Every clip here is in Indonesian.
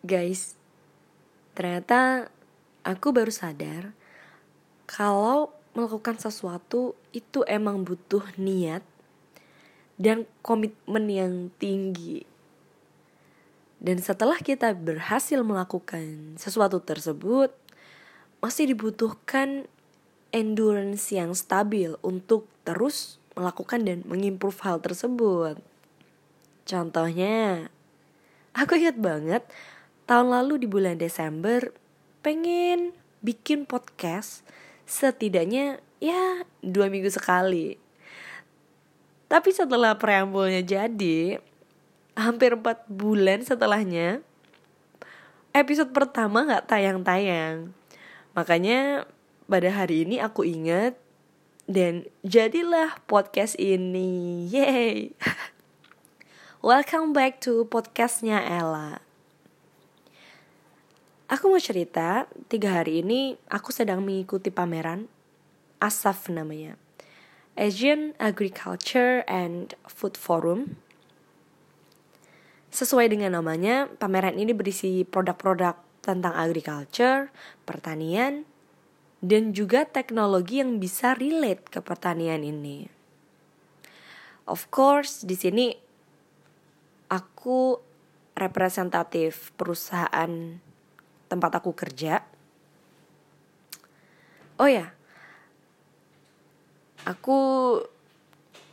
Guys, ternyata aku baru sadar kalau melakukan sesuatu itu emang butuh niat dan komitmen yang tinggi. Dan setelah kita berhasil melakukan sesuatu tersebut, masih dibutuhkan endurance yang stabil untuk terus melakukan dan mengimprove hal tersebut. Contohnya, aku ingat banget tahun lalu di bulan Desember pengen bikin podcast setidaknya ya dua minggu sekali. Tapi setelah preambulnya jadi, hampir empat bulan setelahnya, episode pertama gak tayang-tayang. Makanya pada hari ini aku ingat dan jadilah podcast ini. Yeay! Welcome back to podcastnya Ella. Aku mau cerita, tiga hari ini aku sedang mengikuti pameran ASAF namanya. Asian Agriculture and Food Forum. Sesuai dengan namanya, pameran ini berisi produk-produk tentang agriculture, pertanian, dan juga teknologi yang bisa relate ke pertanian ini. Of course, di sini aku representatif perusahaan tempat aku kerja. Oh ya, aku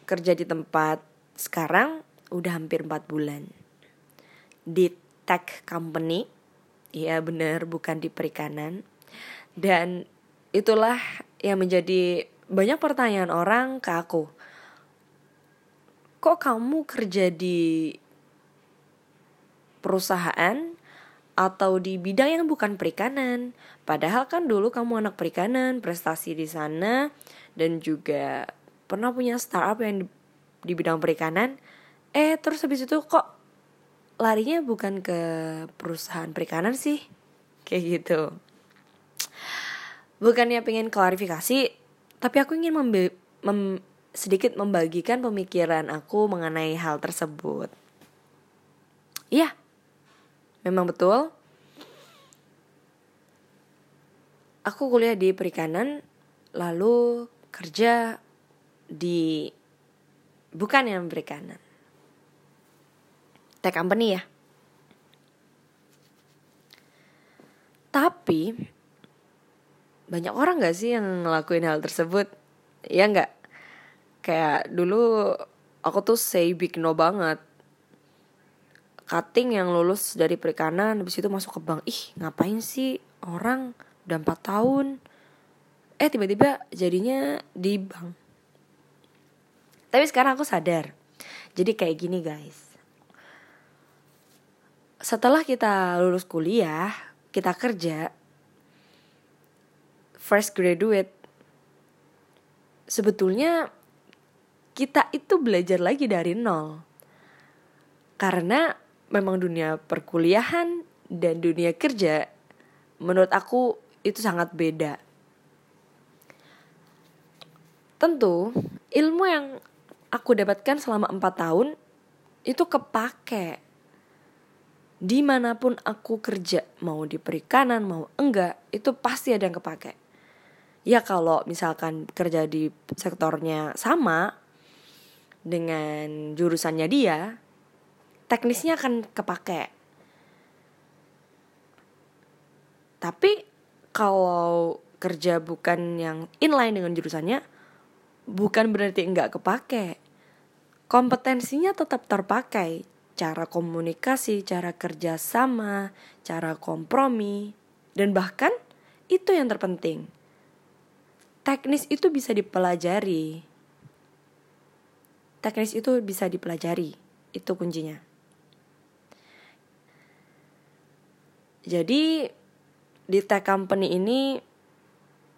kerja di tempat sekarang udah hampir 4 bulan. Di tech company, ya bener bukan di perikanan. Dan itulah yang menjadi banyak pertanyaan orang ke aku. Kok kamu kerja di perusahaan atau di bidang yang bukan perikanan. Padahal kan dulu kamu anak perikanan, prestasi di sana dan juga pernah punya startup yang di, di bidang perikanan. Eh, terus habis itu kok larinya bukan ke perusahaan perikanan sih? Kayak gitu. Bukannya pengen klarifikasi, tapi aku ingin mem sedikit membagikan pemikiran aku mengenai hal tersebut. Iya, Memang betul. Aku kuliah di perikanan, lalu kerja di bukan yang perikanan. Tech company ya. Tapi banyak orang gak sih yang ngelakuin hal tersebut? Ya nggak? Kayak dulu aku tuh say big no banget cutting yang lulus dari perikanan habis itu masuk ke bank. Ih ngapain sih orang? Udah 4 tahun. Eh tiba-tiba jadinya di bank. Tapi sekarang aku sadar. Jadi kayak gini guys. Setelah kita lulus kuliah kita kerja fresh graduate sebetulnya kita itu belajar lagi dari nol. Karena memang dunia perkuliahan dan dunia kerja menurut aku itu sangat beda. Tentu ilmu yang aku dapatkan selama empat tahun itu kepake di mana pun aku kerja mau di perikanan mau enggak itu pasti ada yang kepake ya kalau misalkan kerja di sektornya sama dengan jurusannya dia teknisnya akan kepake. Tapi kalau kerja bukan yang inline dengan jurusannya, bukan berarti enggak kepake. Kompetensinya tetap terpakai. Cara komunikasi, cara kerja sama, cara kompromi, dan bahkan itu yang terpenting. Teknis itu bisa dipelajari. Teknis itu bisa dipelajari. Itu kuncinya. Jadi di tech company ini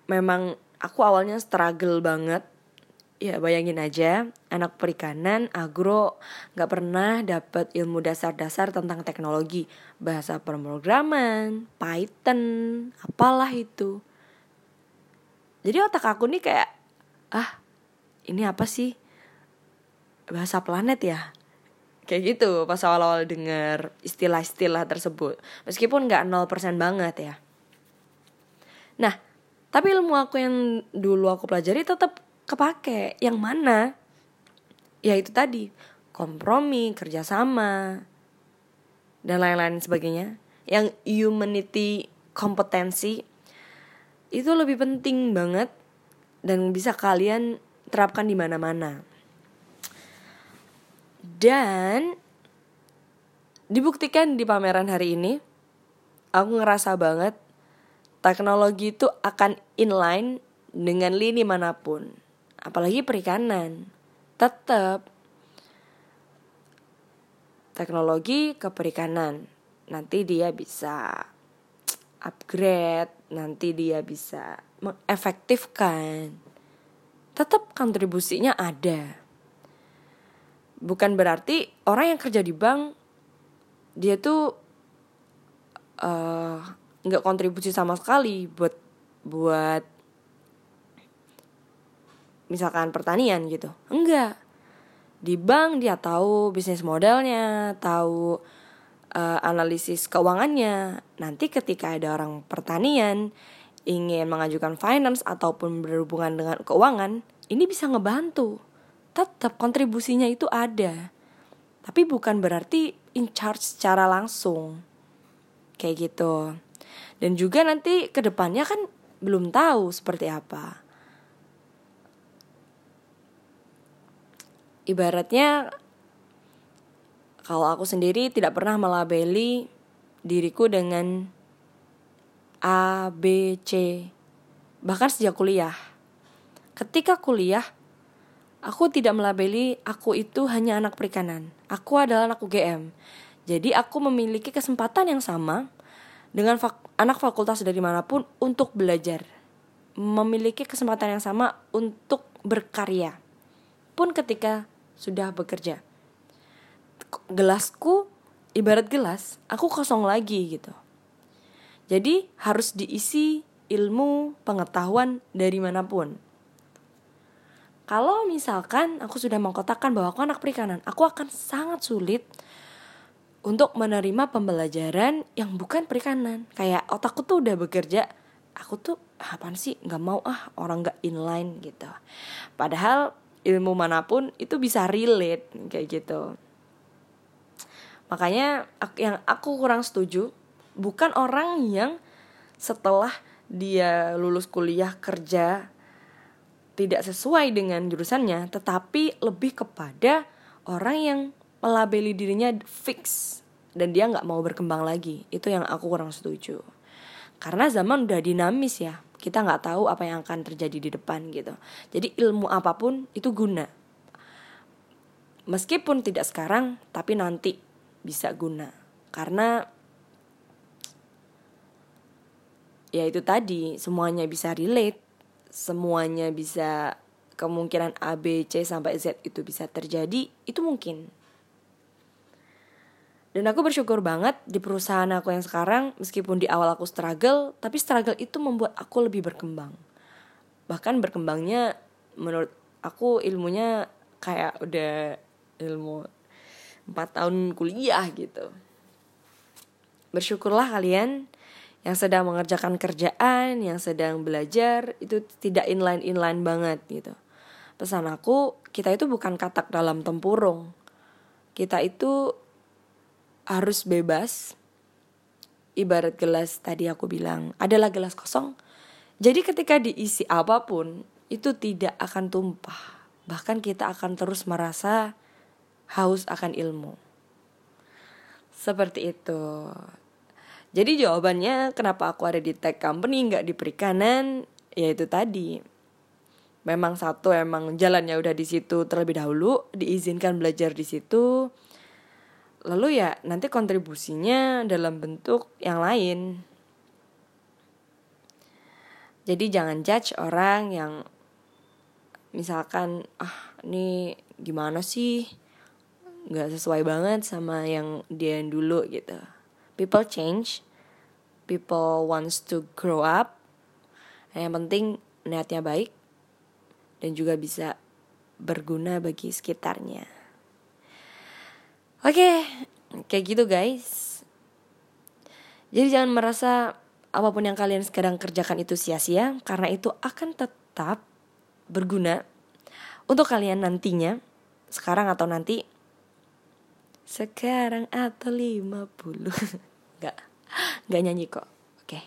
memang aku awalnya struggle banget. Ya bayangin aja, anak perikanan, agro, gak pernah dapat ilmu dasar-dasar tentang teknologi, bahasa pemrograman, Python, apalah itu. Jadi otak aku nih kayak, ah ini apa sih? Bahasa planet ya? Kayak gitu pas awal-awal denger istilah-istilah tersebut. Meskipun nggak 0% banget ya. Nah tapi ilmu aku yang dulu aku pelajari tetap kepake. Yang mana? Ya itu tadi kompromi kerjasama dan lain-lain sebagainya. Yang humanity kompetensi itu lebih penting banget dan bisa kalian terapkan di mana-mana dan dibuktikan di pameran hari ini, aku ngerasa banget teknologi itu akan inline dengan lini mana pun. Apalagi perikanan. Tetap teknologi ke perikanan. Nanti dia bisa upgrade, nanti dia bisa mengefektifkan. Tetap kontribusinya ada bukan berarti orang yang kerja di bank dia tuh eh, nggak kontribusi sama sekali buat buat misalkan pertanian gitu. Enggak. Di bank dia tahu bisnis modelnya tahu uh, analisis keuangannya. Nanti ketika ada orang pertanian ingin mengajukan finance ataupun berhubungan dengan keuangan ini bisa ngebantu tetap kontribusinya itu ada. Tapi bukan berarti in charge secara langsung. Kayak gitu. Dan juga nanti ke depannya kan belum tahu seperti apa. Ibaratnya kalau aku sendiri tidak pernah melabeli diriku dengan A, B, C. Bahkan sejak kuliah. Ketika kuliah, Aku tidak melabeli aku itu hanya anak perikanan. Aku adalah anak UGM. Jadi aku memiliki kesempatan yang sama dengan fak anak fakultas dari mana pun untuk belajar. Memiliki kesempatan yang sama untuk berkarya. Pun ketika sudah bekerja. Gelasku ibarat gelas, aku kosong lagi gitu. Jadi harus diisi ilmu, pengetahuan dari mana pun kalau misalkan aku sudah mengkotakkan bahwa aku anak perikanan, aku akan sangat sulit untuk menerima pembelajaran yang bukan perikanan. Kayak otakku tuh udah bekerja, aku tuh apaan sih nggak mau ah orang nggak inline gitu. Padahal ilmu mana pun itu bisa relate kayak gitu. Makanya yang aku kurang setuju bukan orang yang setelah dia lulus kuliah kerja tidak sesuai dengan jurusannya, tetapi lebih kepada orang yang melabeli dirinya fix dan dia nggak mau berkembang lagi. Itu yang aku kurang setuju. Karena zaman udah dinamis ya, kita nggak tahu apa yang akan terjadi di depan gitu. Jadi ilmu apa pun itu guna. Meskipun tidak sekarang, tapi nanti bisa guna. Karena ya itu tadi semuanya bisa relate semuanya bisa kemungkinan A, B, C sampai Z itu bisa terjadi, itu mungkin. Dan aku bersyukur banget di perusahaan aku yang sekarang, meskipun di awal aku struggle, tapi struggle itu membuat aku lebih berkembang. Bahkan berkembangnya menurut aku ilmunya kayak udah ilmu 4 tahun kuliah gitu. Bersyukurlah kalian yang sedang mengerjakan kerjaan, yang sedang belajar itu tidak inline-inline banget gitu. Pesan aku, kita itu bukan katak dalam tempurung. Kita itu harus bebas. Ibarat gelas tadi aku bilang, adalah gelas kosong. Jadi ketika diisi apa pun, itu tidak akan tumpah. Bahkan kita akan terus merasa haus akan ilmu. Seperti itu. Jadi jawabannya kenapa aku ada di tech company nggak di perikanan ya itu tadi. Memang satu emang jalannya udah di situ terlebih dahulu diizinkan belajar di situ. Lalu ya nanti kontribusinya dalam bentuk yang lain. Jadi jangan judge orang yang misalkan ah ini gimana sih nggak sesuai banget sama yang dia dulu gitu people change people wants to grow up yang penting niatnya baik dan juga bisa berguna bagi sekitarnya Oke, kayak gitu guys. Jadi jangan merasa apa pun yang kalian sekarang kerjakan itu sia-sia karena itu akan tetap berguna untuk kalian nantinya sekarang atau nanti sekarang atau 50 Gak, gak nyanyi kok. Oke.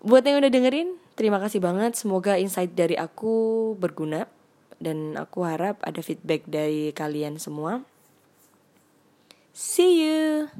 Buat yang udah dengerin Terima kasih banget. Semoga insight dari aku berguna. Dan aku harap ada feedback dari kalian semua. See you